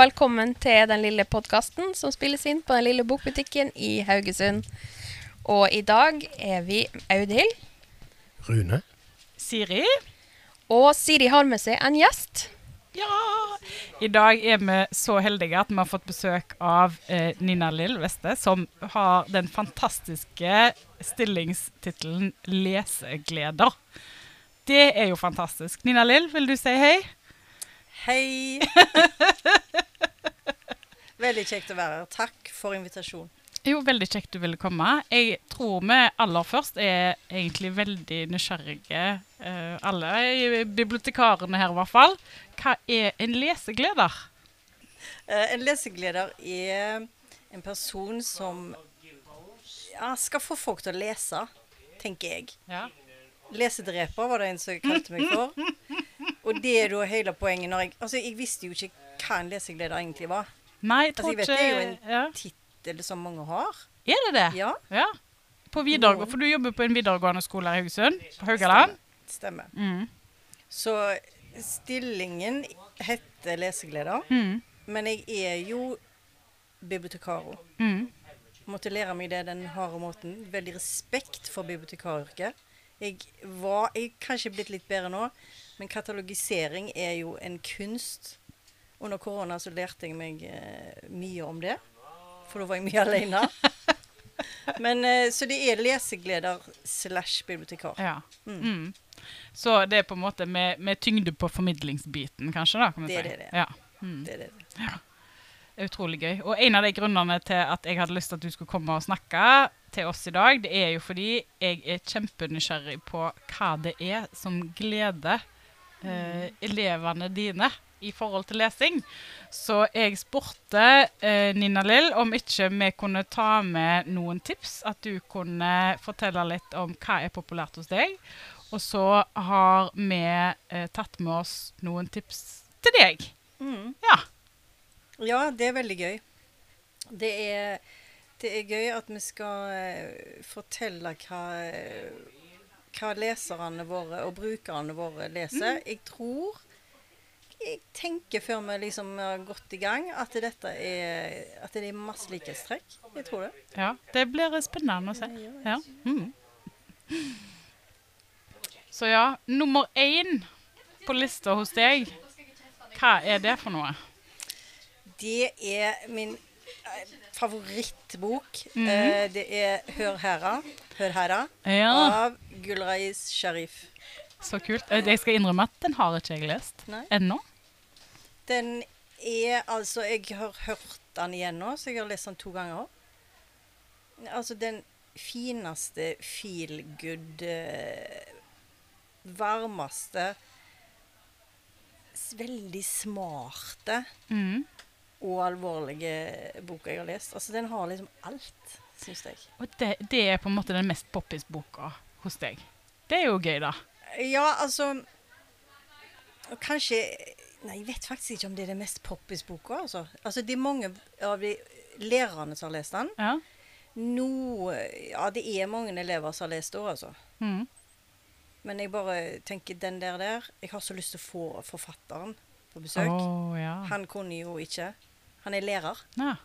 velkommen til den lille podkasten som spilles inn på den lille bokbutikken i Haugesund. Og i dag er vi Audhild, Rune. Siri? og Siri har med seg en gjest. Ja! I dag er vi så heldige at vi har fått besøk av eh, Nina Lill Veste, som har den fantastiske stillingstittelen 'Lesegleder'. Det er jo fantastisk. Nina Lill, vil du si hei? Hei! Veldig kjekt å være her. Takk for invitasjonen. Jo, veldig kjekt du ville komme. Jeg tror vi aller først er egentlig veldig nysgjerrige, uh, alle bibliotekarene her i hvert fall. Hva er en lesegleder? Uh, en lesegleder er en person som ja, skal få folk til å lese, tenker jeg. Ja. Lesedreper var det en som kalte meg for. Og det er da hele poenget når jeg Altså, jeg visste jo ikke hva en lesegleder egentlig var. Nei, jeg Altså, jeg vet det er jo en ja. tittel som mange har. Er det det? Ja, Ja. På videregående, For du jobber på en videregående skole her i Haugesund? På Haugaland? stemmer. Mm. Så stillingen heter lesegleder, Mm. men jeg er jo bibliotekaro. Mm. måtte lære meg det den harde måten. Veldig respekt for bibliotekaryrket. Jeg var Jeg er kanskje blitt litt bedre nå, men katalogisering er jo en kunst. Under korona så lærte jeg meg eh, mye om det, for da var jeg mye alene. Men eh, Så det er lesegleder slash bibliotekar. Ja. Mm. Mm. Så det er på en måte med, med tyngde på formidlingsbiten, kanskje? da, kan Det si. det det. Ja. Mm. Det er det. Det er utrolig gøy. Og en av de grunnene til at jeg hadde lyst til at du skulle komme og snakke til oss i dag, det er jo fordi jeg er kjempenysgjerrig på hva det er som gleder eh, elevene dine i forhold til lesing. Så jeg spurte eh, Nina Lill om ikke vi kunne ta med noen tips. At du kunne fortelle litt om hva er populært hos deg. Og så har vi eh, tatt med oss noen tips til deg. Mm. Ja. Ja, det er veldig gøy. Det er, det er gøy at vi skal eh, fortelle hva, eh, hva leserne våre og brukerne våre leser. Jeg tror Jeg tenker før vi liksom har gått i gang, at dette er, at det er masse likhetstrekk. Jeg tror det. Ja, det blir spennende å se. Ja. Mm. Så ja, nummer én på lista hos deg, hva er det for noe? Det er min eh, favorittbok. Mm Eh, det er 'Hør hæra', Hør hæra Ja, av Gulrais Sharif. så kult. Eh, Jeg skal innrømme at den har ikke jeg lest ennå. Den er altså Jeg har hørt den igjen nå, så jeg har lest den to ganger. Altså den fineste feel good eh, Varmeste Veldig smarte Mm. og alvorlige boka jeg har lest. Altså Den har liksom alt, syns jeg. Og det, det er på en måte den mest poppis-boka hos deg. Det er jo gøy, da. Ja, altså Kanskje Nei, jeg vet faktisk ikke om det er den mest poppis-boka. Altså. altså, det er mange av de lærerne som har lest den. Ja. Nå Ja, det er mange elever som har lest det òg, altså. Mm. Men jeg bare tenker den der der Jeg har så lyst til å få forfatteren på besøk. Oh, ja. Han kunne jo ikke. Han er lærer, ja.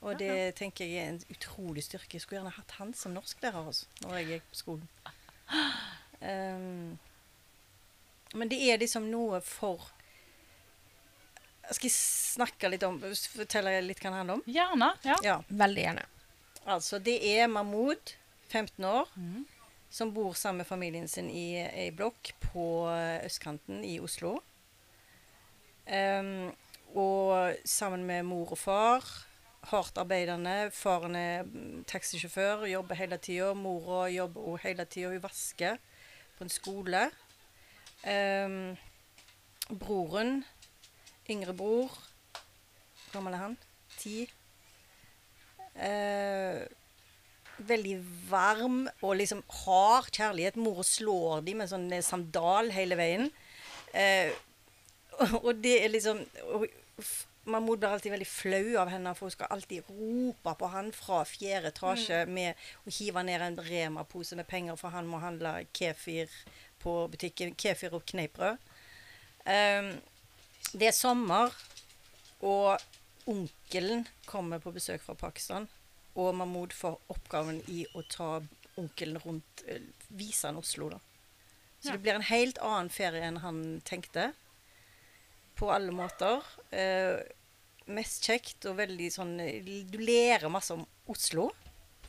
Og det tenker jeg er en utrolig styrke. Jeg skulle gjerne hatt han som norsklærer altså, når jeg gikk på skolen. Um, men det er liksom noe for Skal jeg snakke litt om Fortelle litt hva det handler om? Gjerne. Ja. Ja. Veldig gjerne. Altså, det er Mahmoud, 15 år, mm. som bor sammen med familien sin i ei blokk på eh, østkanten i Oslo. Um, og sammen med mor og far. Hardt arbeidende. Faren er mm, taxisjåfør, jobber hele tida. Mora jobber òg hele tida. Hun vasker på en skole. Um, broren, yngre bror Hvor gammel er han? Ti. Uh, veldig varm og liksom hard kjærlighet. Mora slår dem med sånn eh, sandal hele veien. Uh, og det er liksom og Mahmoud blir alltid veldig flau av henne, for hun skal alltid rope på han fra fjerde etasje med å hive ned en Rema-pose med penger, for han må handle kefir på butikken. Kefir og kneippbrød. Um, det er sommer. Og onkelen kommer på besøk fra Pakistan, og Mahmoud får oppgaven i å ta onkelen rundt, eh, vise han Oslo, da. Så Ja. det blir en helt annen ferie enn han tenkte. På alle måter. Eh, mest kjekt og veldig sånn eh, Du lærer masse om Oslo.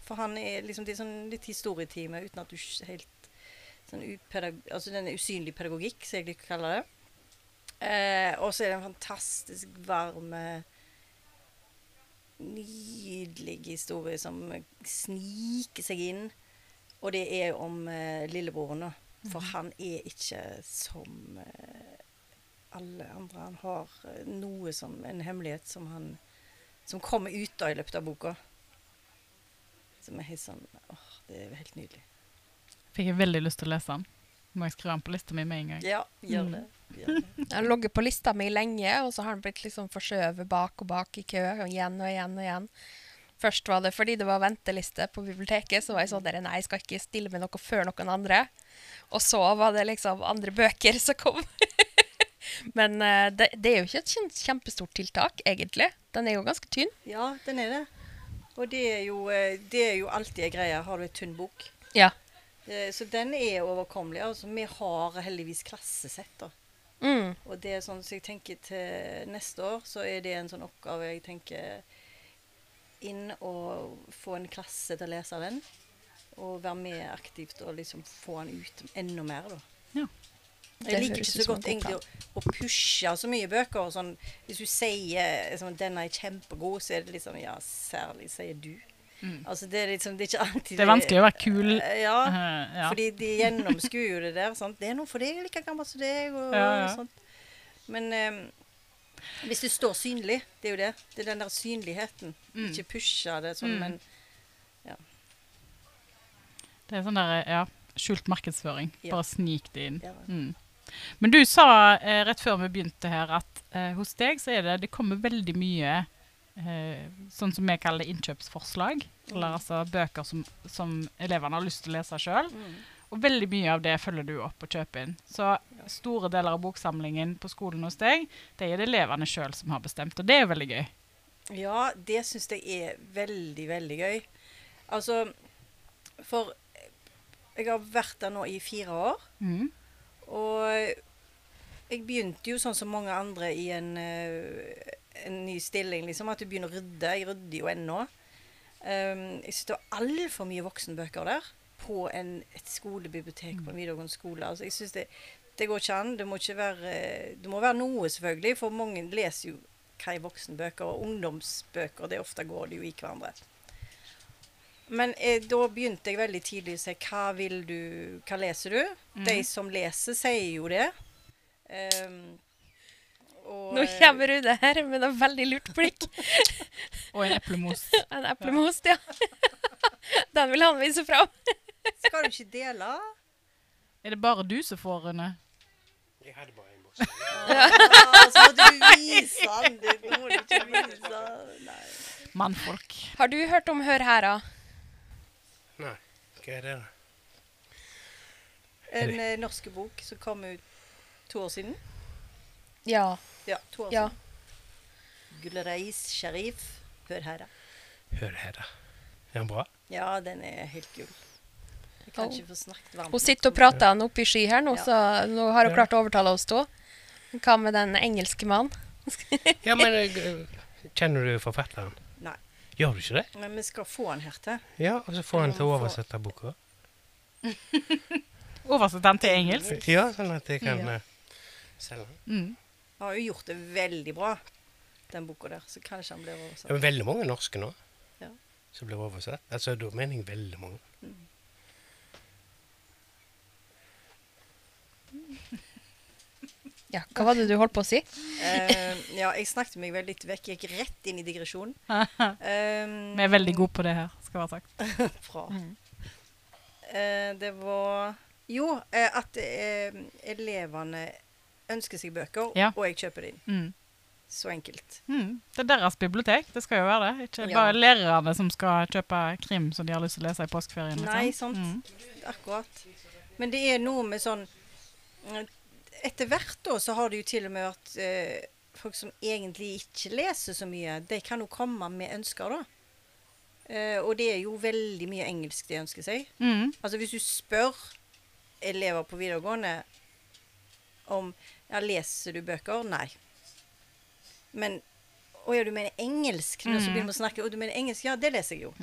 For han er liksom det er sånn litt historietime uten at du helt sånn Altså den usynlige pedagogikk, som jeg liker å kalle det. Eh, og så er det en fantastisk varm Nydelig historie som sniker seg inn. Og det er om eh, lillebroren, da. For han er ikke som eh, alle andre. Han har eh, noe som en hemmelighet som han Som kommer ut da i løpet av boka. Som er helt sånn åh, Det er helt nydelig. Fikk jeg veldig lyst til å lese den. Må jeg skrive den på lista mi med en gang. Ja, gjør Mm. det. Gjør det. Jeg har ligget på lista mi lenge, og så har han blitt liksom forskjøvet bak og bak i kø, og igjen og igjen og igjen. Først var det fordi det var venteliste på biblioteket, så var jeg sånn der, nei, jeg skal ikke stille med noe før noen andre. Og så var det liksom andre bøker som kom. Men eh, det, det er jo ikke et kjempestort tiltak, egentlig. Den er jo ganske tynn. Ja, den er det. Og det er jo, eh, det er jo alltid en greie. Har du en tynn bok? Ja. Eh, Så den er overkommelig. Altså, vi har heldigvis klassesett. da. Mm. Og det er sånn, så jeg tenker til neste år så er det en sånn oppgave jeg tenker inn og få en klasse til å lese den. Og være med aktivt og liksom få den ut enda mer, da. Ja. Jeg liker ikke så godt egentlig å, å pushe så mye bøker. og Sånn, hvis du sier liksom, 'denne er kjempegod', så er det liksom Ja, særlig sier du. Mm. Altså, det er liksom Det er ikke alltid Det er vanskelig å være kul. Eh, Ja. Eh, ja. Fordi de gjennomskuer jo det der. Sant? Det er noe for deg, like gammel som deg. Og, Ja, ja. sånt. Men um, hvis du står synlig, det er jo det. Det er den der synligheten. Mm. Ikke pushe det sånn, Mm. men Det er sånn der, ja, skjult markedsføring. Ja. Bare snik det inn. Ja. Mm. Men du sa eh, rett før vi begynte her at eh, hos deg så er det det kommer veldig mye eh, sånn som vi kaller det innkjøpsforslag. Eller Mm. altså bøker som, som elevene har lyst til å lese sjøl. mm. Og veldig mye av det følger du opp og kjøper inn. Så store deler av boksamlingen på skolen hos deg, det er det elevene sjøl som har bestemt. Og det er jo veldig gøy. Ja, det syns jeg er veldig, veldig gøy. Altså, for jeg har vært der nå i fire år. Mm. Og jeg begynte jo sånn som mange andre i en, eh, en ny stilling, liksom. At du begynner å rydde. Jeg rydder jo ennå. Um, jeg syns det var altfor mye voksenbøker der. På en, et skolebibliotek på en videregående skole. Altså, jeg synes det, det går ikke an. Det må ikke være Det må være noe, selvfølgelig. For mange leser jo hva er voksenbøker, og ungdomsbøker. Det ofte går det jo i hverandre. Men eh, da begynte jeg veldig tidlig å si hva vil du Hva leser du? De Mhm. som leser, sier jo det. Um, og, Nå kommer Rune her med et veldig lurt blikk. Og en eplemos. En eplemost, ja. Den vil han vise fram. Skal du ikke dele? Er det bare du som får, Rune? Jeg hadde bare en boks. Ah, så må du vise den. Du må du ikke vise. Nei. Mannfolk. Har du hørt om Hør her, da? Nei, hva er det da? En eh, norsk bok som kom ut to år siden. Ja. Ja, to år Ja. siden. Gulreis Sharif. Hør her, da. Hør her da. Er den bra? Ja, den er helt gull. Jeg kan Oh. ikke få snakket varmt. Hun sitter og prater han oppe i sky her nå, Ja. så nå har hun klart å overtale oss to. Hva med den engelske mannen? Ja, men eh, kjenner du forfatteren? Nei. Gjør du ikke det? Men vi skal få den her til. Ja, og så får han til å oversette boka. Oversett den til engelsk. Ja, sånn at jeg kan Ja. eh, selge den. Mm. Har jo gjort det veldig bra, den boka der. Så kanskje han blir Det Ja, er veldig mange norske nå Ja. som blir oversett. Altså, da mener jeg veldig mange. Ja, hva var det du holdt på å si? uh, ja, jeg snakket meg vel litt vekk. Gikk rett inn i digresjonen. Um, Vi er veldig gode på det her, skal være sagt. Bra. Mm. Uh, det var Jo, eh, at eh, elevene ønsker seg bøker, Ja. og jeg kjøper dem. Mm. Så enkelt. Mm. Det er deres bibliotek, det skal jo være det. Ikke Ja. bare lærerne som skal kjøpe krim som de har lyst til å lese i påskeferien. liksom. Nei, sant. Mm. Akkurat. Men det er noe med sånn Etter hvert da så har det jo til og med vært eh, folk som egentlig ikke leser så mye, de kan jo komme med ønsker, da. Eh, og det er jo veldig mye engelsk de ønsker seg. Mm. Altså hvis du spør elever på videregående om ja, leser du bøker? Nei. Men å ja, du mener engelsk? Når Mm. begynner med å snakke, og du mener engelsk? Ja, det leser jeg jo.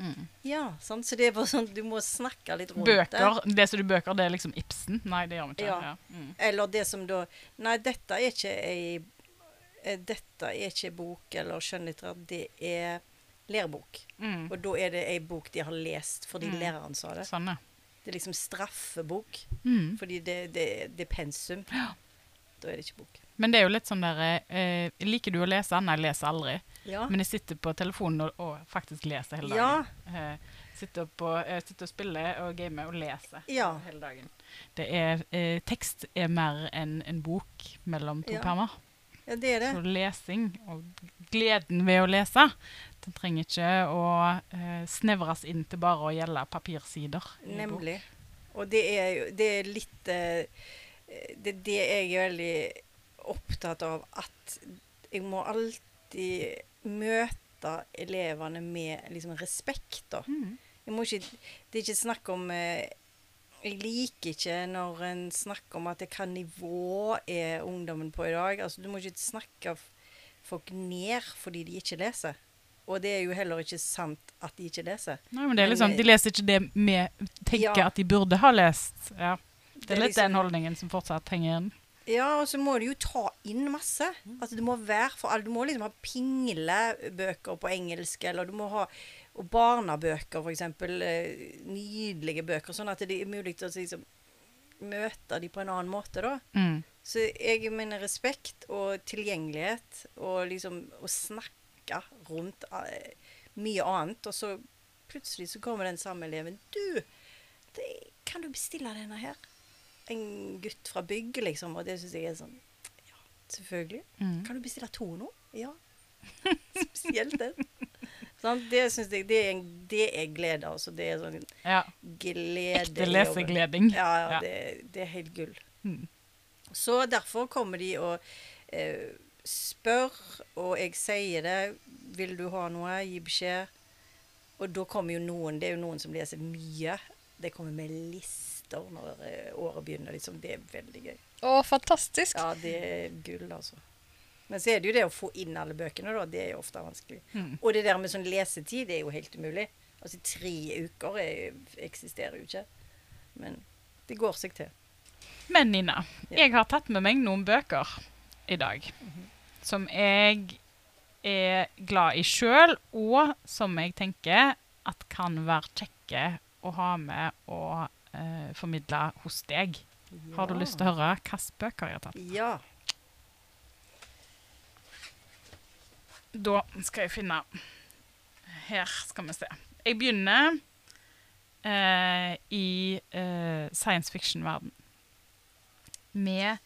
Ja, sant? Så det er bare sånn, du må snakke litt rundt det. Bøker. Leser du bøker, det er liksom Ibsen? Nei, det gjør vi ikke. Ja. Ja. Mm. Eller det som da Nei, dette er ikke ei eh, Dette er ikke bok eller skjønnlitteratur, det er lærebok. Mm. Og da er det ei bok de har lest fordi Mm. læreren sa det. Sånn, ja. Det er liksom straffebok. Mm. Fordi det, det, det er pensum. Ja. Da er det ikke bok. Men det er jo litt sånn der eh, Liker du å lese? Nei, jeg leser aldri. Ja. Men jeg sitter på telefonen og, og faktisk leser hele Ja. dagen. Eh, sitter, på, eh, sitter og spiller og gamer og leser Ja. hele dagen. Det er, eh, tekst er mer enn en bok mellom to Ja. permer. ja, det er det. Så lesing og gleden ved å lese, den trenger ikke å eh, snevres inn til bare å gjelde papirsider. Nemlig. Og det er jo det er litt eh, Det er det jeg er veldig opptatt av, at jeg må alltid møte elevene med liksom respekt, da. Mm. Jeg ikke, det er ikke snakk om eh, Jeg liker ikke når en snakker om at hva nivå er ungdommen på i dag. Altså, du må ikke snakke folk ned fordi de ikke leser. Og det er jo heller ikke sant at de ikke leser. Nei, men det er liksom, De leser ikke det vi tenker Ja. at de burde ha lest. Ja. Det er litt litt den liksom- holdningen som fortsatt henger igjen. Ja, og så må du jo ta inn masse. Altså du må være for alle. Du må liksom ha pinglebøker på engelsk, eller du må ha og barnebøker, eksempel. eh, Nydelige bøker, sånn at det er mulig å liksom, møte dem på en annen måte, da. Mm. Så jeg mener respekt og tilgjengelighet, og liksom å snakke rundt eh, mye annet, og så plutselig så kommer den samme eleven. Du, det, kan du bestille denne her? En gutt fra bygg, liksom. Og det syns jeg er sånn Ja, selvfølgelig. Mm. Kan du bestille to nå? Ja. Spesielt den. Sånn, det syns jeg det er, det er glede, altså. Det er sånn Ja. glede Ekte lesegleding. Ja, ja, Ja. Det, det er helt gull. Mm. Så derfor kommer de og eh, spør, og jeg sier det. Vil du ha noe? Gi beskjed. Og da kommer jo noen Det er jo noen som leser mye. Det kommer med lister når eh, året begynner. liksom. Det er veldig gøy. Å, fantastisk. Ja, det er gull, altså. Men så er det jo det å få inn alle bøkene, da. Det er jo ofte vanskelig. Mm. Og det der med sånn lesetid er jo helt umulig. Altså tre uker er, eksisterer jo ikke. Men det går seg til. Men Nina, Ja. jeg har tatt med meg noen bøker i dag som jeg er glad i sjøl, og som jeg tenker at kan være kjekke å ha med og eh, formidle hos deg. Har du lyst til å høre hvilke bøker jeg har tatt? Ja. Da skal jeg finne Her skal vi se. Jeg begynner eh, i eh, science fiction-verden. Med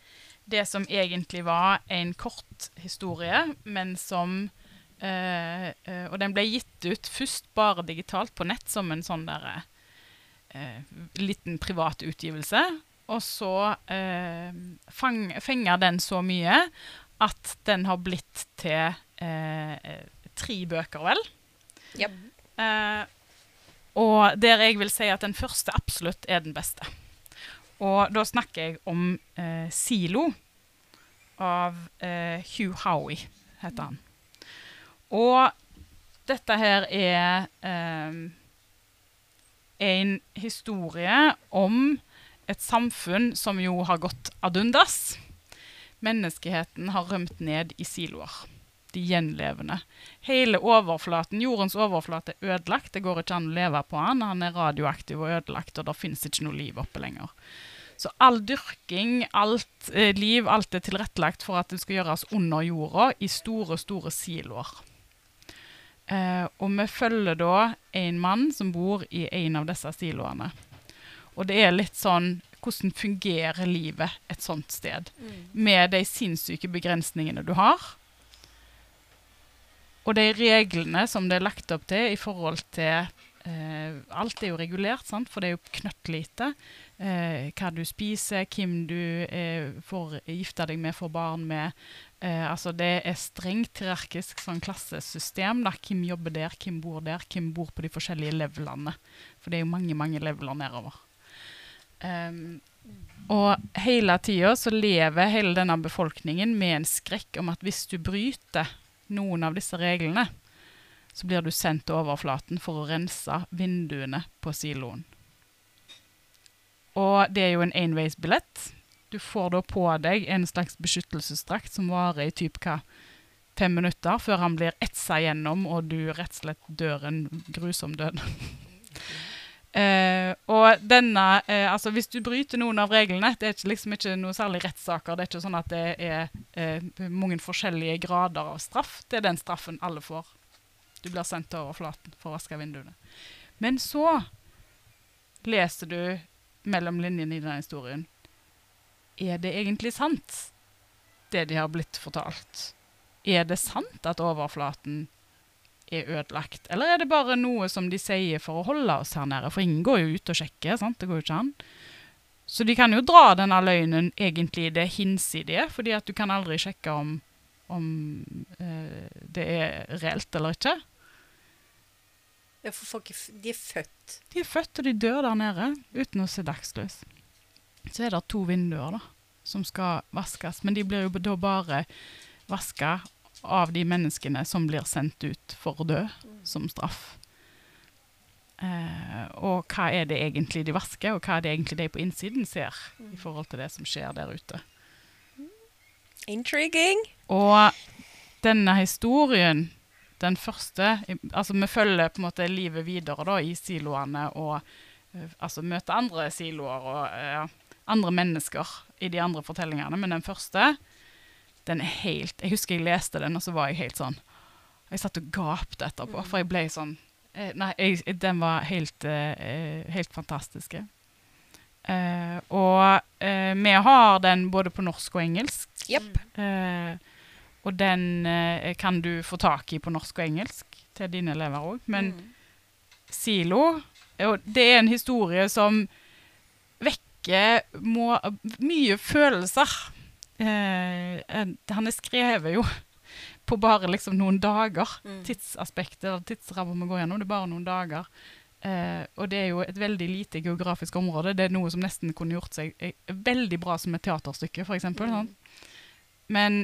det som egentlig var en kort historie, men som Uh, uh, Og den ble gitt ut først bare digitalt på nett som en sånn der, uh, liten privat utgivelse. Og så fang, fenger den så mye at den har blitt til tre bøker, vel? Yep. Og der jeg vil si at den første absolutt er den beste. Og da snakker jeg om eh, Silo av eh, Hugh Howie, heter han. Og dette her er eh, en historie om et samfunn som jo har gått ad undas. Menneskeheten har rømt ned i siloer. De gjenlevende. Hele overflaten, jordens overflate er ødelagt. Det går ikke an å leve på han. Han er radioaktiv og ødelagt, og det fins ikke noe liv oppe lenger. Så all dyrking, alt eh, liv, alt er tilrettelagt for at det skal gjøres under jorda i store, store siloer. Eh, og vi følger da en mann som bor i en av disse siloene. Og det er litt sånn Hvordan fungerer livet et sånt sted? Med de sinnssyke begrensningene du har. Og de reglene som det er lagt opp til i forhold til eh, Alt er jo regulert, sant? for det er jo knøttlite. Eh, hva du spiser, hvem du eh, får gifte deg med, får barn med. Eh, altså det er strengt hierarkisk sånn klassesystem. Da. Hvem jobber der, hvem bor der, hvem bor på de forskjellige levelene. For det er jo mange, mange leveler nedover. Um, og hele tida så lever hele denne befolkningen med en skrekk om at hvis du bryter noen av disse reglene, så blir du sendt til overflaten for å rense vinduene på siloen. Og det er jo en enveisbillett. Du får da på deg en slags beskyttelsesdrakt som varer i typ hva, fem minutter, før han blir etsa gjennom, og du rett og slett dør en grusom død. Uh, og denne, uh, altså Hvis du bryter noen av reglene Det er ikke, liksom ikke noe særlig rettssaker. Det er ikke sånn at det er uh, mange forskjellige grader av straff. Det er den straffen alle får. Du blir sendt til overflaten for å vaske vinduene. Men så leser du mellom linjene i denne historien Er det egentlig sant, det de har blitt fortalt? Er det sant at overflaten er ødelagt? Eller er det bare noe som de sier for å holde oss her nede? For ingen går jo ut og sjekker. sant? Det går jo ikke an. Så de kan jo dra denne løgnen egentlig det hinsidige, fordi at du kan aldri sjekke om, om eh, det er reelt eller ikke. For folk de er født. De er født og de dør der nede uten å se dagslys. Så er det to vinduer da, som skal vaskes, men de blir jo da bare vaska av de menneskene som blir sendt ut for å dø som straff. Eh, og hva er det egentlig de vasker, og hva er det egentlig de på innsiden ser i forhold til det som skjer der ute. Intriguing. Og denne historien, den første Altså, vi følger på en måte livet videre da, i siloene og eh, altså møter andre siloer og eh, andre mennesker i de andre fortellingene. Men den første, den er helt Jeg husker jeg leste den, og så var jeg helt sånn Jeg satt og gapte etterpå, for jeg ble sånn eh, Nei, jeg, den var helt, helt fantastisk. Uh, og uh, vi har den både på norsk og engelsk. Yep. Eh, og den eh, kan du få tak i på norsk og engelsk til dine elever òg. Men Mm. Silo Det er en historie som vekker må, mye følelser. Eh, han er skrevet jo på bare liksom noen dager. Mm. Tidsaspektet eller tidsrammen vi går gjennom, det er bare noen dager. Eh, og det er jo et veldig lite geografisk område. Det er noe som nesten kunne gjort seg eh, veldig bra som et teaterstykke, f.eks. Mm. Sånn. Men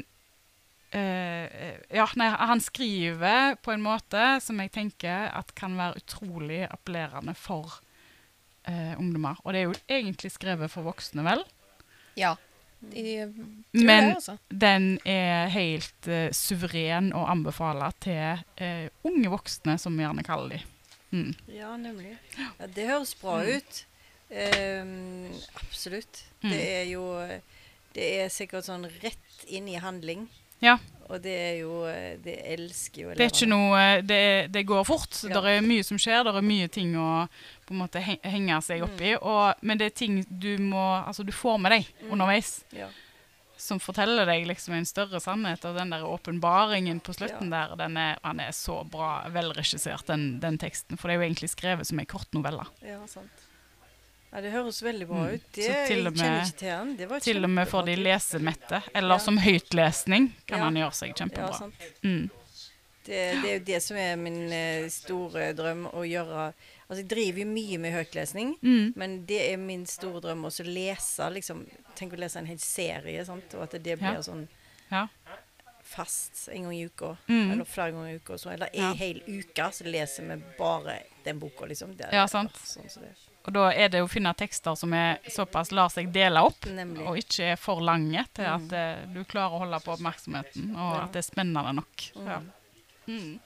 ja, nei, han skriver på en måte som jeg tenker at kan være utrolig appellerende for eh, ungdommer. Og det er jo egentlig skrevet for voksne, vel? Ja. De tror Men det, altså. den er helt eh, suveren å anbefale til eh, unge voksne, som vi gjerne kaller de. Mm. Ja, nemlig. Ja, det høres bra ut. Um, absolutt. Mm. Det er jo Det er sikkert sånn rett inn i handling. Ja. Og det er jo Det elsker jo Det er ikke noe eh, Det, det går fort. Ja. Det er mye som skjer. Det er mye ting å på en måte henge seg opp i. Og, men det er ting du må Altså, du får med deg Mm. underveis. Ja. Som forteller deg liksom en større sannhet. Og den der åpenbaringen på slutten der, den er, han er så bra velregissert, den, den teksten. For det er jo egentlig skrevet som ei kortnovelle. ja, sant. Ja, det høres veldig bra Mm. ut. Det, Så jeg kjenner ikke til den. Det var Til og med for de lesemette. Eller Ja. som høytlesning kan Ja. han gjøre seg kjempebra. Ja, sant. Mm. Det, det er jo det som er min eh, store drøm å gjøre. Altså, jeg driver jo mye med høytlesning. Mm. Men det er min store drøm også å lese liksom, Tenk å lese en hel serie, sant? og at det blir Ja. sånn Ja. fast en gang i uka. Mm. Eller flere ganger i uka. Så, eller en hel uke så leser vi bare den boka, liksom. Det er- Ja, sant. Sånn som det. Og da er det å finne tekster som er såpass lar seg dele opp, Nemlig. og ikke er for lange til Mm. at mm. du klarer å holde på oppmerksomheten, og Ja. at det er spennende nok. Mm. Ja. Mm.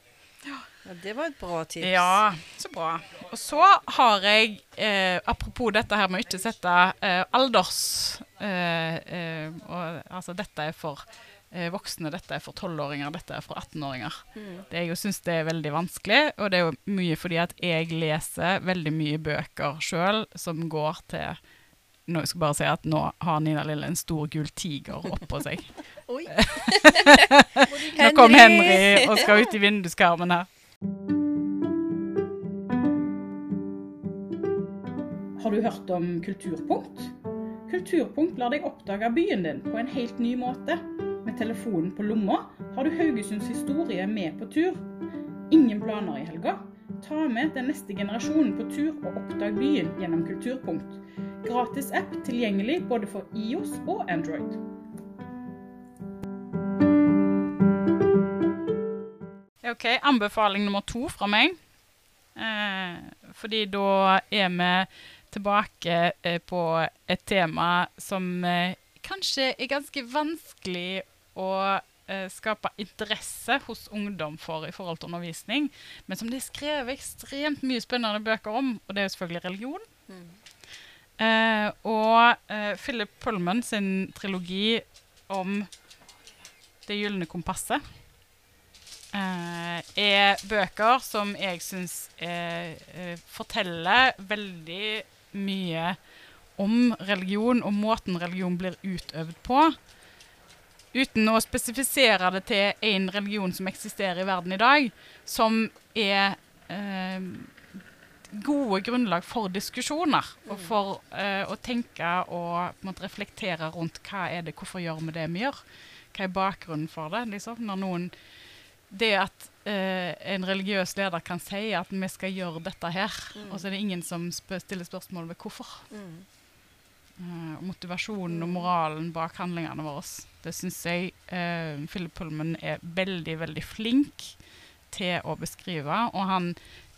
Ja, det var et bra tips. ja, så bra. Og så har jeg, eh, apropos dette her med å ikke sette eh, alders eh, eh, og, Altså, dette er for voksne, dette er for 12-åringer, dette er for 18-åringer. Mm. Det jeg syns det er veldig vanskelig, og det er jo mye fordi at jeg leser veldig mye bøker sjøl som går til nå jeg skal bare si at nå har Nina Lille en stor gul tiger oppå seg. Oi. Nå kom Henry og skal ut i vinduskarmen her. Har Har du hørt om Kulturpunkt? Kulturpunkt lar deg oppdage byen din på en helt ny måte. Med telefonen på lomma har du Haugesunds historie med på tur. Ingen planer i helga? Ta med den neste generasjonen på tur og oppdag byen gjennom Kulturpunkt. Gratis app tilgjengelig både for IOS og Android. OK, anbefaling nummer to fra meg. Eh, fordi da er vi tilbake eh, på et tema som eh, kanskje er ganske vanskelig å eh, skape interesse hos ungdom for i forhold til undervisning, men som det er skrevet ekstremt mye spennende bøker om, og det er jo selvfølgelig religion. Eh, og eh, Philip Pullman sin trilogi om Det gylne kompasset eh, er bøker som jeg syns eh, eh, forteller veldig mye om religion og måten religion blir utøvd på. Uten å spesifisere det til én religion som eksisterer i verden i dag, som er eh, gode grunnlag for diskusjoner. Og for eh, å tenke og måte, reflektere rundt hva er det, hvorfor gjør vi det vi gjør. Hva er bakgrunnen for det? Liksom? Når noen det at eh, en religiøs leder kan si at vi skal gjøre dette her, og så er det ingen som spør, stiller spørsmål ved hvorfor. Eh, og motivasjonen og moralen bak handlingene våre. Det syns jeg eh, Philip Pullman er veldig, veldig flink til å beskrive. Og han,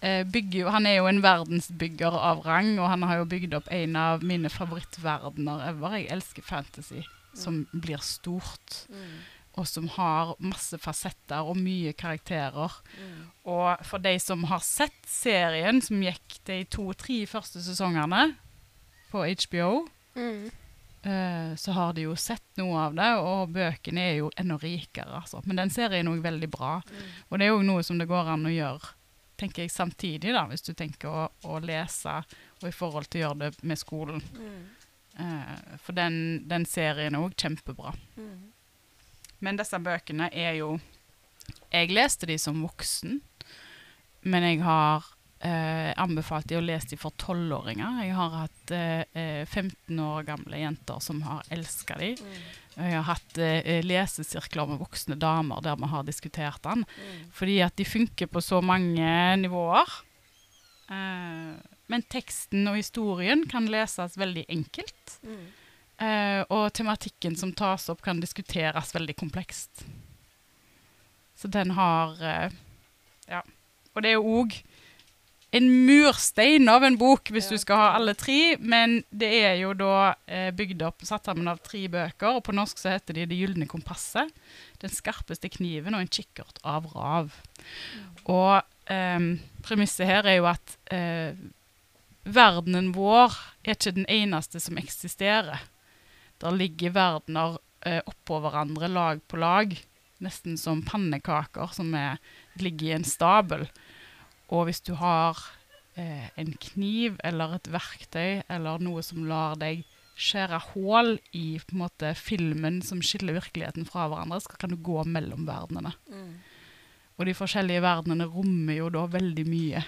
eh, bygger han er jo en verdensbygger av rang, og han har jo bygd opp en av mine favorittverdener ever. Jeg elsker fantasy som blir stort og som har masse fasetter og mye karakterer. Og for de som har sett serien som gikk de to-tre første sesongene på HBO, Mm. eh, så har de jo sett noe av det, og bøkene er jo enda rikere. Altså. Men den serien er òg veldig bra. Og det er jo noe som det går an å gjøre tenker jeg samtidig, da, hvis du tenker å, å lese, og i forhold til å gjøre det med skolen. Eh, for den, den serien er òg kjempebra. Men disse bøkene er jo Jeg leste de som voksen, men jeg har eh, anbefalt de å lese de for tolvåringer. Jeg har hatt eh, eh, 15 år gamle jenter som har elska de. Mm. Jeg har hatt eh, lesesirkler med voksne damer der vi har diskutert den. Fordi at de funker på så mange nivåer. Eh, men teksten og historien kan leses veldig enkelt. Eh, og tematikken som tas opp, kan diskuteres veldig komplekst. Så den har eh, Ja. Og det er jo òg en murstein av en bok, hvis du skal ha alle tre. Men det er jo da eh, bygd opp, satt sammen av tre bøker. Og på norsk så heter de Det gylne kompasset, Den skarpeste kniven og En kikkert av rav. Og eh, premisset her er jo at eh, verdenen vår er ikke den eneste som eksisterer. Der ligger verdener eh, oppå hverandre, lag på lag. Nesten som pannekaker som er, ligger i en stabel. Og hvis du har eh, en kniv eller et verktøy eller noe som lar deg skjære hull i måte, filmen som skiller virkeligheten fra hverandre, så kan du gå mellom verdenene. Og de forskjellige verdenene rommer jo da veldig mye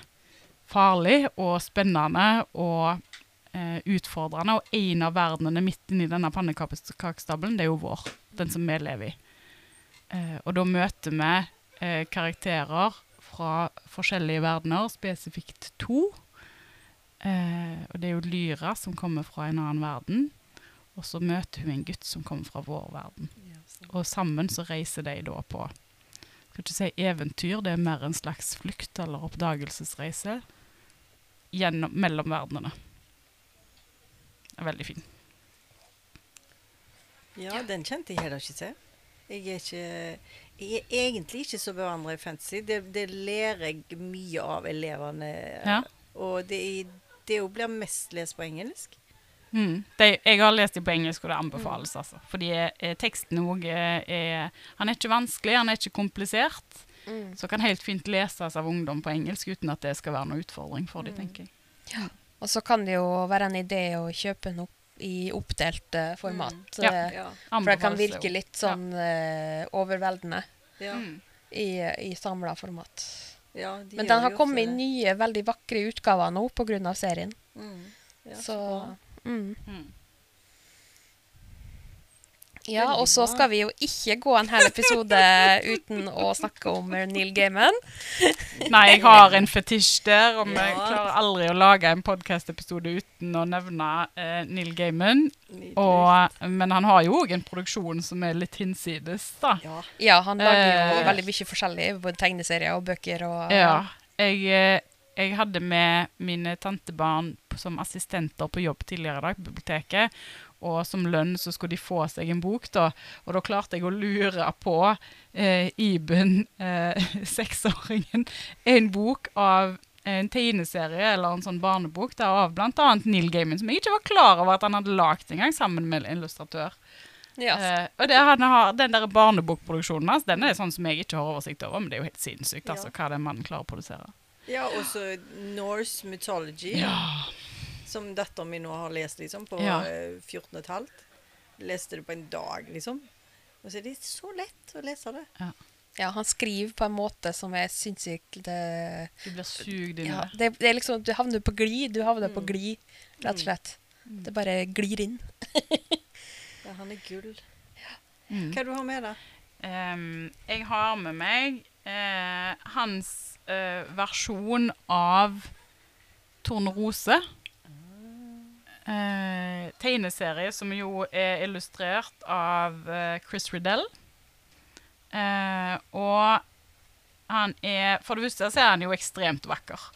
farlig og spennende og eh, utfordrende. Og en av verdenene midt inni denne pannekakestabelen, det er jo vår. Den som vi lever i. Eh, og da møter vi eh, karakterer fra forskjellige verdener, spesifikt to. Eh, og det er jo Lyra som kommer fra en annen verden. Og så møter hun en gutt som kommer fra vår verden. Og sammen så reiser de da på skal ikke si eventyr, det er mer en slags flukt eller oppdagelsesreise gjennom, mellom verdenene. Det er veldig fin. Ja, den kjente jeg heller ikke til. Jeg er, ikke, jeg er egentlig ikke så bevandret i fantasy. Det, det lærer jeg mye av elevene. Ja. Og det, det blir mest lest på engelsk. Mm. De, jeg har lest dem på engelsk, og det anbefales. altså. Fordi eh, teksten òg er Han er ikke vanskelig, han er ikke komplisert. Så kan helt fint leses av ungdom på engelsk uten at det skal være noe utfordring for dem, tenker jeg. Og så kan det jo være en idé å kjøpe noe. opp i oppdelt uh, format. Ja. eh, Ja. For det kan virke litt sånn uh, overveldende Ja. Mm. i, i samla format. Ja, de Men den har kommet i nye, veldig vakre utgaver nå pga. serien. Mm. Ja, Så bra. mm. Ja, og så skal vi jo ikke gå en hel episode uten å snakke om Neil Gaiman. Nei, jeg har en fetisj der, og vi Ja. klarer aldri å lage en podkast-episode uten å nevne eh, Neil Gaiman. Og, men han har jo òg en produksjon som er litt hinsides, da. ja. Ja, han lager jo Eh. veldig mye forskjellig, både tegneserier og bøker og Ja. Jeg, eh, jeg hadde med mine tantebarn som assistenter på jobb tidligere i dag biblioteket. Og som lønn så skulle de få seg en bok, da. Og da klarte jeg å lure på eh, Iben, eh, seksåringen, en bok av en tegneserie eller en sånn barnebok da, av bl.a. Neil Gaiman, som jeg ikke var klar over at han hadde lagd engang, sammen med en illustratør. Yes. Eh, og det, han har, den der barnebokproduksjonen hans, den er sånn som jeg ikke har oversikt over, men det er jo helt sinnssykt altså, hva den mannen klarer å produsere. ja, og så Norse mythology, Ja. Som datteren min nå har lest liksom på Ja. eh, 14 og et halvt. Leste det på en dag, liksom. Og så er det så lett å lese det. ja, han skriver på en måte som er sinnssykt det, Du blir sugd inn i ja, det. det, er liksom Du havner på glid. Du havner på Mm. glid, rett og slett. Det bare glir inn. Ja, han er gull. Mm. Hva du har med deg? Um, jeg har med meg uh, hans uh, versjon av Tornerose. Eh, tegneserie som jo er illustrert av eh, Chris Riddell. Eh, og han er For det første så er han jo ekstremt vakker.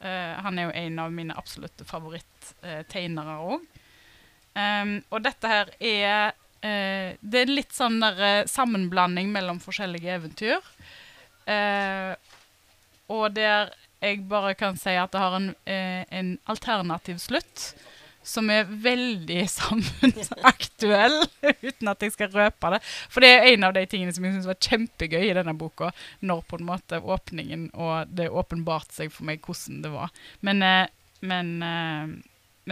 Eh, han er jo en av mine absolutte favoritttegnere òg. og dette her er eh, Det er litt sånn der, eh, sammenblanding mellom forskjellige eventyr. Eh, og der jeg bare kan si at det har en, eh, en alternativ slutt. Som er veldig samfunnsaktuell, uten at jeg skal røpe det. For det er en av de tingene som jeg syns var kjempegøy i denne boka. Når på en måte åpningen og det åpenbarte seg for meg hvordan det var. Men, eh, men eh,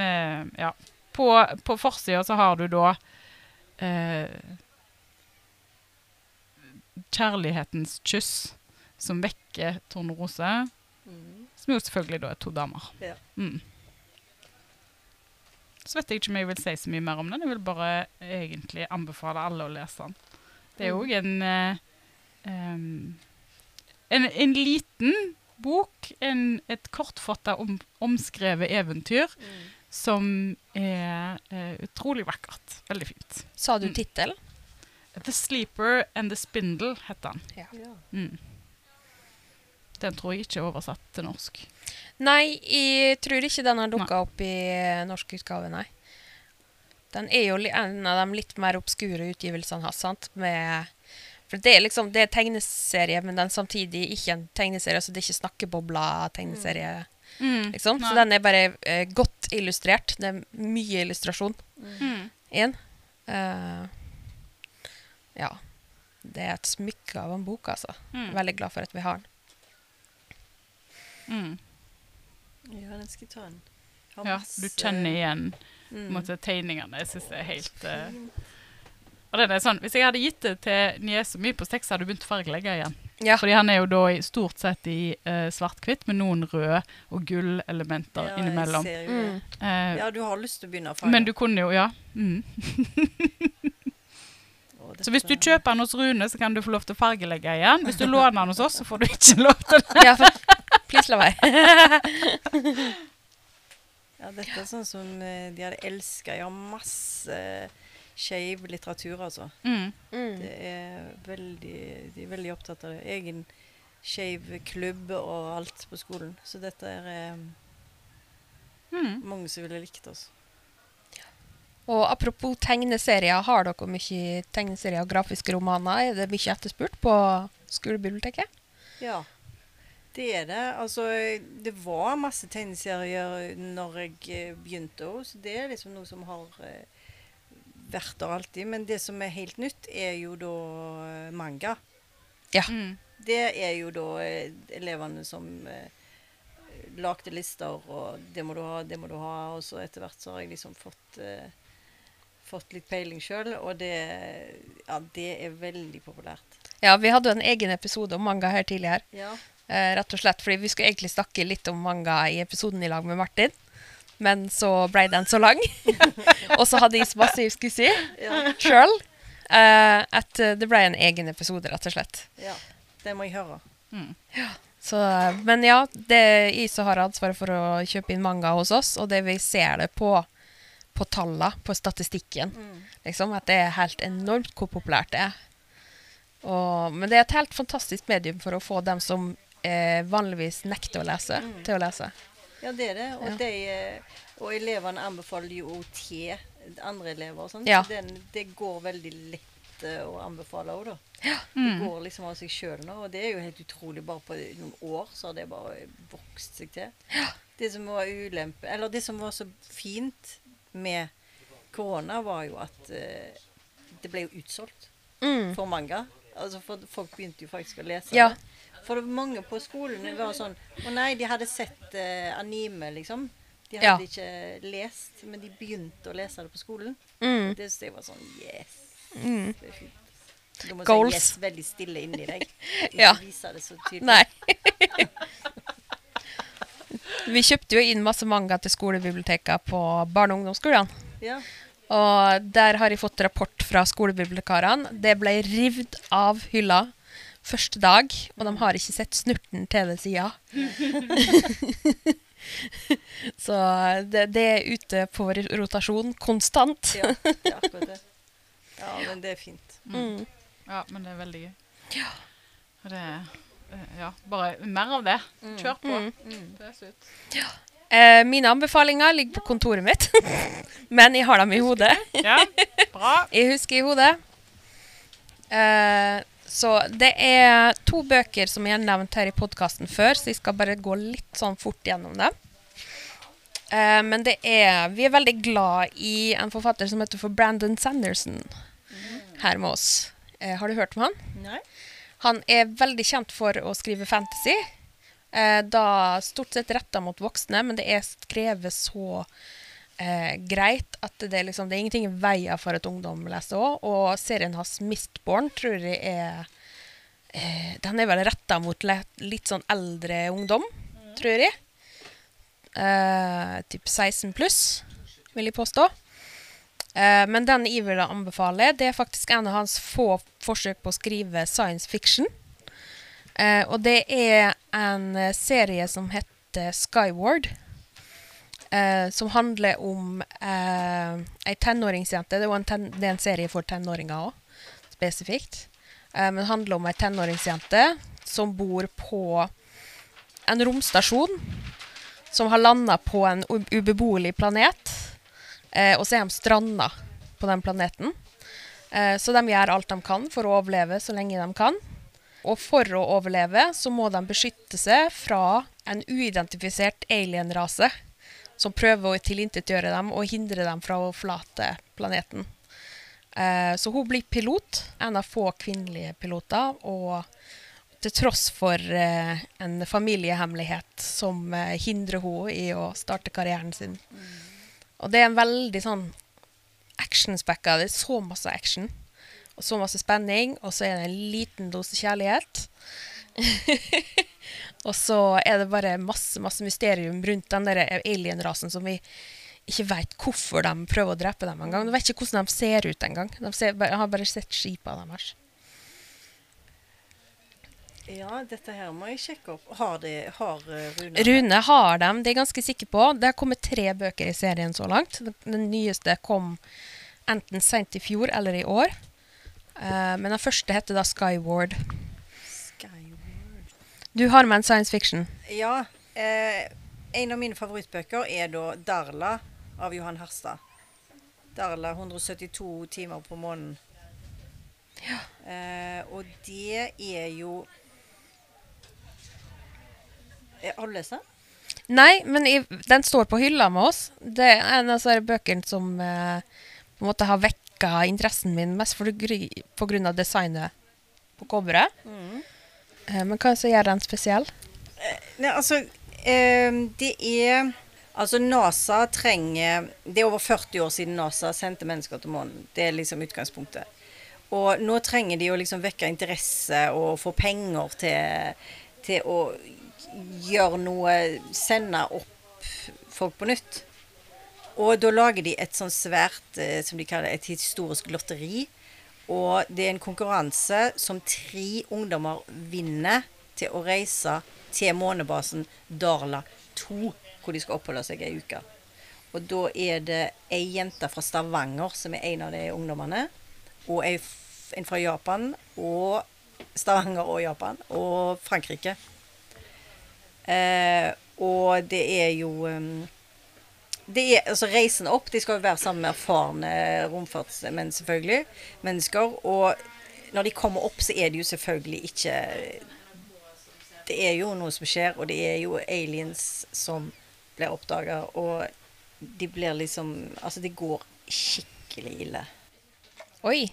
eh, ja. På, på forsida så har du da eh, Kjærlighetens kyss, som vekker Tornerose. Mm. Som jo selvfølgelig da er to damer. Ja. Mm. Så vet jeg ikke om jeg vil si så mye mer om den. Jeg vil bare egentlig anbefale alle å lese den. Det er òg en, eh, en En liten bok, en, et kortfatta om, omskrevet eventyr, Mm. som er eh, utrolig vakkert. Veldig fint. Sa du Mm. The Sleeper and the Spindle heter den. Ja. Mm. Den tror jeg ikke er oversatt til norsk. Nei, jeg tror ikke den har dukka opp i norsk utgave, nei. Den er jo en av de litt mer obskure utgivelsene hans, sant? Med For det er liksom det er tegneserie, men den samtidig ikke en tegneserie, så det er ikke snakkebobla-tegneserie, liksom. Så den er bare eh, godt illustrert. Det er mye illustrasjon Mm. igjen. Eh, ja. Det er et smykke av en bok, altså. Mm. Veldig glad for at vi har den. Mm. ja, den skal jeg ta en. Ja, du kjenner igjen Mm. måte, tegningene. Jeg syns det er helt uh, Og den er sånn, Hvis jeg hadde gitt det til niesa mye på seks, hadde du begynt å fargelegge igjen. Ja. Fordi han er jo da i, stort sett i uh, svart-hvitt, med noen røde og gullelementer Ja, jeg innimellom. ser jo Mm. Eh, Ja, du har lyst til å begynne å farge. men du kunne jo, ja. Mm. Så hvis du kjøper den hos Rune, så kan du få lov til å fargelegge igjen. Hvis du låner den hos oss, så får du ikke lov til det. ja for, please la være. Ja, dette er sånn som eh, de hadde elska. Jeg har masse skeiv litteratur, altså. Mm. Mm. Det er veldig, de er veldig opptatt av det. Egen skeiv klubb og alt på skolen. Så dette er eh, Mm. mange som ville likt oss. Og apropos tegneserier, har dere mye tegneserier og grafiske romaner? Er det mye etterspurt på skolebiblioteket? Ja, det er det. Altså, det var masse tegneserier når jeg eh, begynte òg, så det er liksom noe som har eh, vært der alltid. Men det som er helt nytt, er jo da manga. manga. Mm. Det er jo da eh, elevene som eh, lagde lister, og det må du ha, det må du ha. Og så etter hvert så har jeg liksom fått, eh, fått litt peiling sjøl, og det, ja, det er veldig populært. Ja, vi hadde jo en egen episode om manga her tidligere. Ja. Eh, rett og slett fordi vi skulle egentlig snakke litt om manga i episoden i lag med Martin. Men så ble den så lang. og så hadde jeg så masse jeg skulle si Ja, sjøl. at eh, det ble en egen episode, rett og slett. ja. Det må jeg høre. Så, men ja, det er jeg som har ansvaret for å kjøpe inn manga hos oss, og det vi ser det på, på tallene, på statistikken, liksom, at det er helt enormt hvor populært det er. Og, men det er et helt fantastisk medium for å få dem som eh, vanligvis nekter å lese, til å lese. Ja, det er det. Og, Ja. de, eh, og elevene anbefaler jo til andre elever og sånn. Ja. Så den, det går veldig lett eh, å anbefale òg, da. Det Mm. går liksom av seg sjøl nå, og det er jo helt utrolig. Bare på noen år så har det bare vokst seg til. Det som var ulempe Eller det som var så fint med korona, var jo at eh, det ble jo utsolgt Mm. for manga. Altså for Folk begynte jo faktisk å lese Ja. det. For mange på skolen var sånn Å nei, de hadde sett uh, anime, liksom. De hadde Ja. ikke lest, men de begynte å lese det på skolen. Mm. Det synes jeg var sånn Yes. Mm. Det er fint. Du må Goals. si yes veldig stille inni deg. Ikke Ja. vise det så tydelig. Nei. Vi kjøpte jo inn masse manga til skolebibliotekene på barne- og ungdomsskolene. Ja. Og der har jeg fått rapport fra skolebibliotekarene. Det ble rivd av hylla første dag, og de har ikke sett snurten til det sida. Så det, det er ute på rotasjon konstant. ja, det er akkurat det. Ja, men det er fint. Mm. Ja, men det er veldig gøy. Og det er eh, Ja, bare mer av det. Kjør på. Mm. Pøs ut. Eh, mine anbefalinger ligger på kontoret mitt, men jeg har dem i hodet. Ja, bra. Jeg husker i hodet. Eh, så det er to bøker som jeg har nevnt her i podkasten før, så jeg skal bare gå litt sånn fort gjennom dem. Eh, men det er Vi er veldig glad i en forfatter som heter for Brandon Sanderson her med oss. Eh, har du hørt om han? Nei? Han er veldig kjent for å skrive fantasy. Eh, da stort sett retta mot voksne, men det er skrevet så eh, greit at det, er liksom, det er ingenting i veien for at ungdom leser òg. Og serien hans Mistborn tror jeg er eh, Den er vel retta mot litt, litt sånn eldre ungdom, tror jeg. Eh, typ 16 pluss, vil jeg påstå. Eh, men den jeg vil anbefale, det er faktisk en av hans få forsøk på å skrive science fiction. Eh, og det er en eh, serie som heter Skyward. Eh, som handler om eh, ei tenåringsjente. Det er, en ten, det er en serie for tenåringer òg, spesifikt. Eh, men det handler om ei tenåringsjente som bor på en romstasjon som har landa på en ubeboelig planet. Eh, og så er de stranda på den planeten. Eh, så de gjør alt de kan for å overleve så lenge de kan. Og for å overleve så må de beskytte seg fra en uidentifisert alienrase som prøver å tilintetgjøre dem og hindre dem fra å forlate planeten. Eh, så hun blir pilot, en av få kvinnelige piloter, og til tross for eh, en familiehemmelighet som eh, hindrer henne i å starte karrieren sin. Og det er en veldig sånn actionspekka Det er så masse action. Og så masse spenning, og så er det en liten dose kjærlighet. og så er det bare masse masse mysterium rundt den der alien-rasen som vi ikke veit hvorfor de prøver å drepe dem engang. De vet ikke hvordan de ser ut engang. De ser, har bare sett skipene deres. Ja, dette her må jeg sjekke opp. Har, de, har eh, Rune Rune har dem, det er jeg ganske sikker på. Det har kommet tre bøker i serien så langt. Den, den nyeste kom enten sent i fjor eller i år. Eh, men den første heter da Skyward. Du har med en science fiction. Ja. Eh, en av mine favorittbøker er da 'Darla' av Johan Harstad. Darla 172 timer på måneden. Eh, og det er jo Eh, Har du lest den? Nei, men i, den står på hylla med oss. Det er en av de bøkene som eh, på en måte har vekka interessen min mest for av designet på coveret. Eh, men hva er det som gjør den spesiell? Nei, altså eh, Det er Altså, NASA trenger Det er over 40 år siden NASA sendte mennesker til månen. Det er liksom utgangspunktet. Og nå trenger de å liksom vekke interesse og få penger til, til å gjøre noe Sende opp folk på nytt. og da lager de et sånn svært, eh, som de kaller et historisk lotteri. Og det er en konkurranse som tre ungdommer vinner til å reise til månebasen Darla 2, hvor de skal oppholde seg ei uke. Og da er det ei jente fra Stavanger som er en av de ungdommene. Og en fra Japan, og Stavanger og Japan, og Frankrike. Eh, og det er jo um, er, altså Reisen opp de skal jo være sammen med erfarne romfartsmenn, selvfølgelig. Mennesker. Og når de kommer opp, så er det jo selvfølgelig ikke Det er jo noe som skjer, og det er jo aliens som blir oppdaga. Og de blir liksom Altså, det går skikkelig ille. Oi.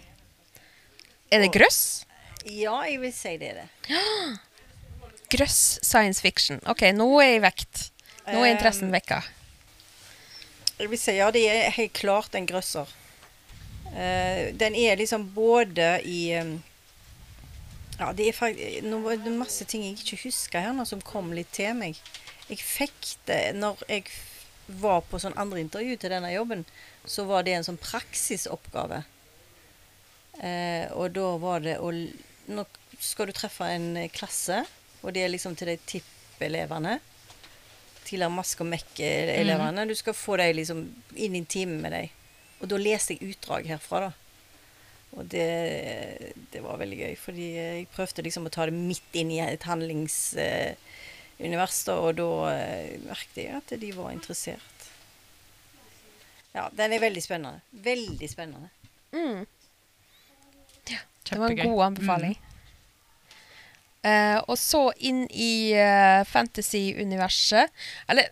Er det grøss? Ja, jeg vil si det er det. Grøss science fiction. OK, nå er jeg vekt. Nå er interessen vekka. Jeg vil si ja, det er helt klart en grøsser. Eh, den er liksom både i um, Ja, det er faktisk Nå var det masse ting jeg ikke husker her nå, som kom litt til meg. Jeg fikk det når jeg var på sånn andre intervju til denne jobben, så var det en sånn praksisoppgave. Eh, og da var det å Nå skal du treffe en eh, klasse, og det er liksom til de tippelevene tidligere Mask og Mek-elevene. Du skal få dem liksom inn i en time med dem. Og da leste jeg utdrag herfra, da. Og det, det var veldig gøy, fordi jeg prøvde liksom å ta det midt inn i et handlingsunivers, da, og da eh, merket jeg at de var interessert. Ja, den er veldig spennende. Veldig spennende. Mm. Det var en god anbefaling. Eh, og så inn i eh, fantasy-universet Eller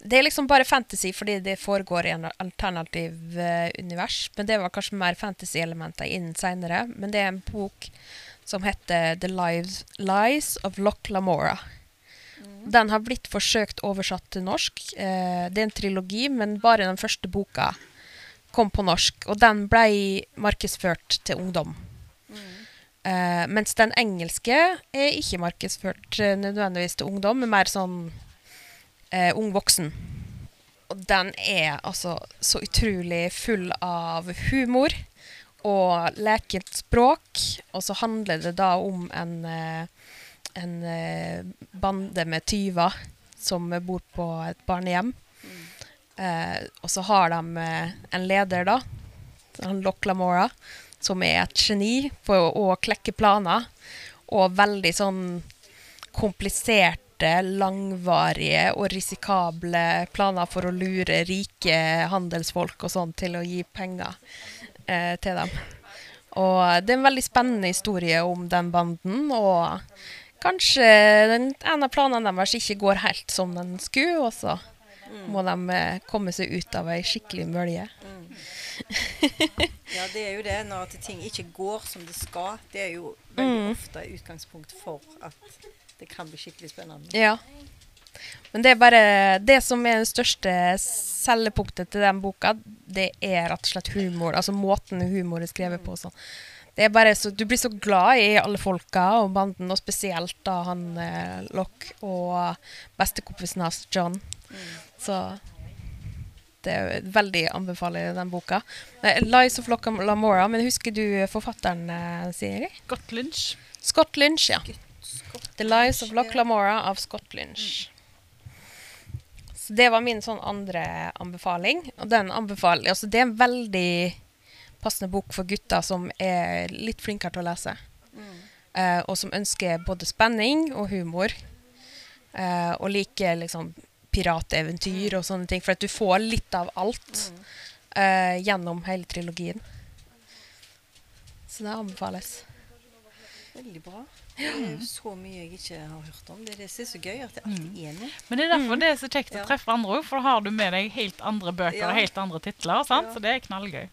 Det er liksom bare fantasy fordi det foregår i en alternativ eh, univers. Men det var kanskje mer fantasy-elementer inn seinere. Men det er en bok som heter The Lives, Lies of Loch Lamora. Den har blitt forsøkt oversatt til norsk. Det er en trilogi, men bare den første boka kom på norsk. Og den ble markedsført til ungdom. Eh, mens den engelske er ikke markedsført uh, nødvendigvis til ungdom, men mer sånn uh, ung voksen. Og den er altså så utrolig full av humor og lekent språk. Og så handler det da om en, en bande med tyver som bor på et barnehjem. Eh, og så har de en leder, da, han Loch Lamora, som er et geni på å klekke planer. Og veldig sånn kompliserte, langvarige og risikable planer for å lure rike handelsfolk og sånn til å gi penger eh, til dem. Og det er en veldig spennende historie om den banden, og kanskje den, en av planene deres ikke går helt som den skulle, og så må de eh, komme seg ut av ei skikkelig mølje. Ja, det er jo det. Når at ting ikke går som det skal, det er jo veldig ofte utgangspunkt for at det kan bli skikkelig spennende. Ja. Men det er bare Det som er det største selgepunktet til den boka, det er rett og slett humor. Altså måten humor er skrevet på. Sånn. Det er bare så, Du blir så glad i alle folka og banden, og spesielt da han eh, Lock og bestekompisen hans John. Så det er veldig anbefaler den boka. 'Lies of Loch Lamora', men husker du forfatteren, eh, Siri? Scott Lynch. Scott Lynch, ja. The Lies of Loch. Lamora av Scott Lynch. Så det var min sånn andre anbefaling. Og den anbefaler altså Det er en veldig passende bok for gutter som er litt flinkere til å lese. Uh, og som ønsker både spenning og humor. Uh, og liker liksom pirateventyr og sånne ting. For at du får litt av alt uh, gjennom hele trilogien. Så det anbefales. Veldig bra. Det er jo så mye jeg ikke har hørt om. Det er det som er så gøy, at det alltid er noe. Men det er derfor det er så kjekt å treffe andre òg, for da har du med deg helt andre bøker Ja. og helt andre titler. Sant? Ja. Så det er knallgøy.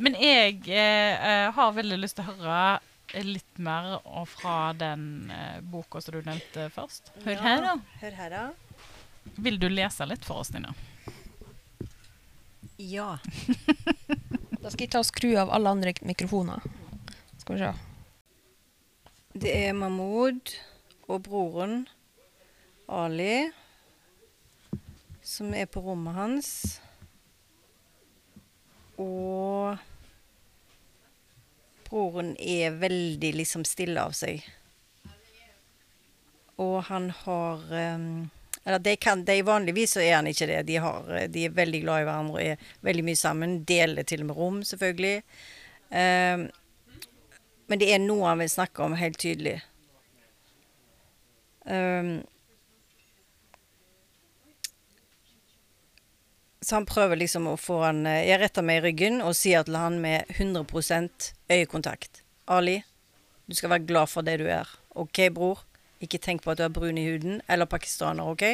Men jeg eh, eh, har veldig lyst til å høre litt mer fra den eh, boka som du nevnte først. Hør her, da. Hør her, da. Vil du lese litt for oss, Nina? Ja. Da skal jeg ta og skru av alle andre mikrofoner. Skal vi se. Det er Mahmoud og broren Ali som er på rommet hans. Og broren er veldig liksom stille av seg. Og han har Eller de, kan, de vanligvis så er han ikke det. De, har, de er veldig glad i hverandre og er veldig mye sammen. Deler til og med rom, selvfølgelig. Um, men det er noe han vil snakke om helt tydelig. Um, så han prøver liksom å få han eh, Jeg retter meg i ryggen og sier til han med 100% øyekontakt. Ali, du skal være glad for det du er. OK, bror? Ikke tenk på at du er brun i huden eller pakistaner, OK?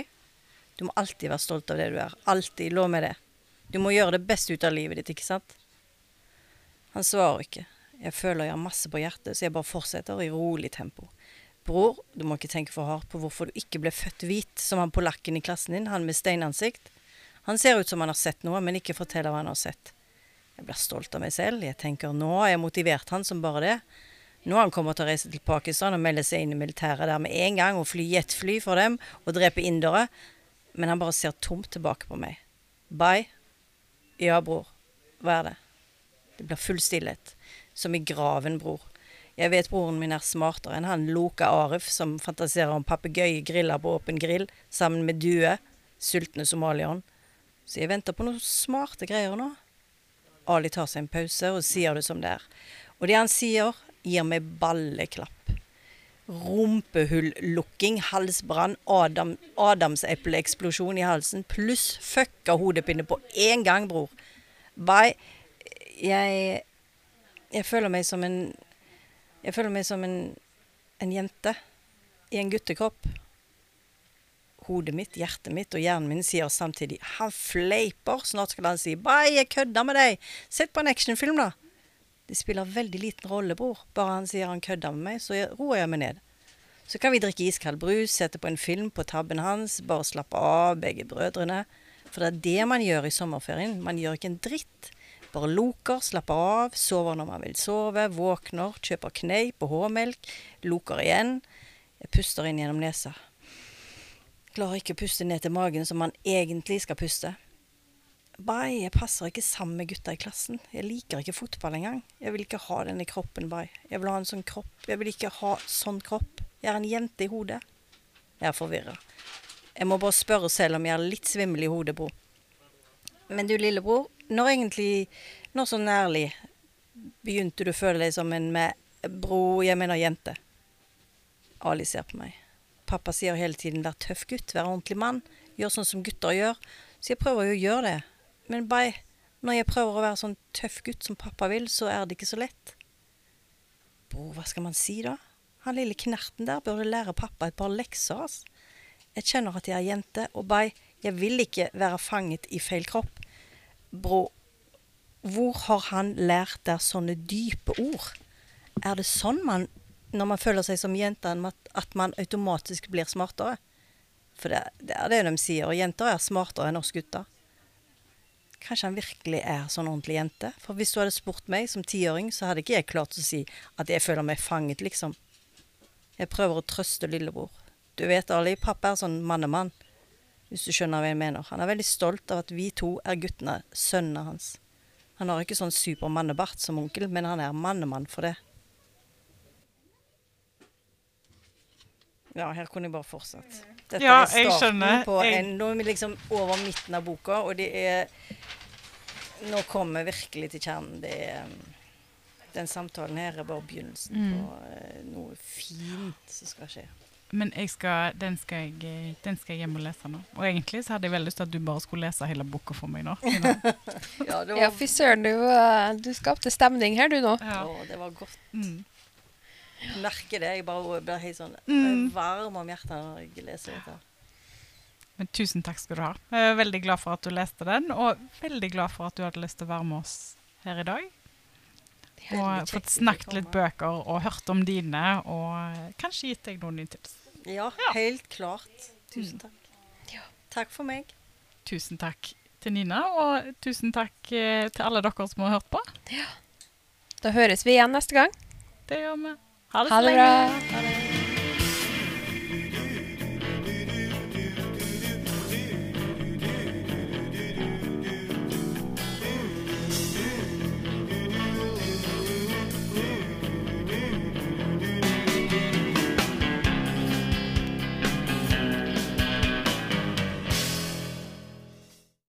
Du må alltid være stolt av det du er. Alltid. Lov meg det. Du må gjøre det beste ut av livet ditt, ikke sant? Han svarer ikke. Jeg føler jeg har masse på hjertet, så jeg bare fortsetter i rolig tempo. Bror, du må ikke tenke for hardt på hvorfor du ikke ble født hvit, som han polakken i klassen din, han med steinansikt. Han ser ut som han har sett noe, men ikke forteller hva han har sett. Jeg blir stolt av meg selv. Jeg tenker nå har jeg motivert han som bare det. Nå har han kommet til å reise til Pakistan og melde seg inn i militæret der med en gang og fly jetfly for dem og drepe indere. Men han bare ser tomt tilbake på meg. Bye. Ja, bror. Hva er det? Det blir full stillhet. Som i graven, bror. Jeg vet broren min er smartere enn han Loka Arif som fantaserer om papegøye griller på åpen grill sammen med due, sultne somalieren. Så jeg venter på noen smarte greier nå. Ali tar seg en pause og sier det som det er. Og det han sier, gir meg balleklapp. Rumpehullukking, halsbrann, Adam, adamsepleeksplosjon i halsen, pluss fucka hodepine på én gang, bror. Bye. Jeg Jeg føler meg som en Jeg føler meg som en, en jente i en guttekropp. Hodet mitt, hjertet mitt og hjernen min sier samtidig 'han fleiper'. Snart skal han si 'bye, jeg kødder med deg'. Sett på en actionfilm, da. Det spiller veldig liten rolle, bror. Bare han sier han kødder med meg, så roer jeg meg ned. Så kan vi drikke iskald brus, sette på en film på tabben hans, bare slappe av, begge brødrene. For det er det man gjør i sommerferien. Man gjør ikke en dritt. Bare loker, slapper av, sover når man vil sove, våkner, kjøper kneip og H-melk, loker igjen. Jeg puster inn gjennom nesa. Klarer ikke å puste ned til magen som man egentlig skal puste. Bye, jeg passer ikke sammen med gutta i klassen. Jeg liker ikke fotball engang. Jeg vil ikke ha denne kroppen, bye. Jeg vil ha en sånn kropp. Jeg vil ikke ha sånn kropp. Jeg er en jente i hodet. Jeg er forvirra. Jeg må bare spørre selv om jeg er litt svimmel i hodet, bror. Men du, lillebror, når egentlig Når sånn ærlig begynte du å føle deg som en med Bro, jeg mener jente. Ali ser på meg. Pappa sier hele tiden 'vær tøff gutt, vær ordentlig mann', gjør sånn som gutter gjør. Så jeg prøver jo å gjøre det. Men bye, når jeg prøver å være sånn tøff gutt som pappa vil, så er det ikke så lett. Bro, hva skal man si da? Han lille knerten der burde lære pappa et par lekser, ass. Jeg kjenner at jeg er jente, og bye, jeg vil ikke være fanget i feil kropp. Bro, hvor har han lært der sånne dype ord? Er det sånn man, når man føler seg som jente, at man automatisk blir smartere? For det, det er det de sier, og jenter er smartere enn oss gutter. Kanskje han virkelig er sånn ordentlig jente? For hvis du hadde spurt meg som tiåring, så hadde ikke jeg klart å si at jeg føler meg fanget, liksom. Jeg prøver å trøste lillebror. Du vet, Ali, pappa er sånn mannemann. Hvis du skjønner hva jeg mener. Han er veldig stolt av at vi to er guttene, sønnene hans. Han har ikke sånn supermannebart som onkel, men han er mannemann for det. Ja, her kunne jeg bare fortsatt. Dette Ja, er starten på Jeg- en Nå er vi liksom over midten av boka, og det er Nå kommer vi virkelig til kjernen. Det er um, Den samtalen her er bare begynnelsen Mm. på eh, noe fint som skal skje. Men jeg skal, den, skal jeg, eh, den skal jeg hjem og lese nå. Og egentlig så hadde jeg veldig lyst til at du bare skulle lese hele boka for meg nå. Ja, det fy søren, du, uh, du skapte stemning her, du nå. Ja. Å, det var godt. Mm. Merker det. Jeg bare blir helt sånn Mm. varm om hjertet når jeg leser dette. Men tusen takk skal du ha. Jeg er veldig glad for at du leste den, og veldig glad for at du hadde lyst til å være med oss her i dag. Og fått snakket litt bøker og hørt om dine, og kanskje gitt deg noen nye tips. Ja, helt klart. Tusen takk. Takk for meg. Tusen takk til Nina, og tusen takk eh, til alle dere som har hørt på. Ja. Da høres vi igjen neste gang. Det gjør vi. Ha det så lenge. bra. Ha det.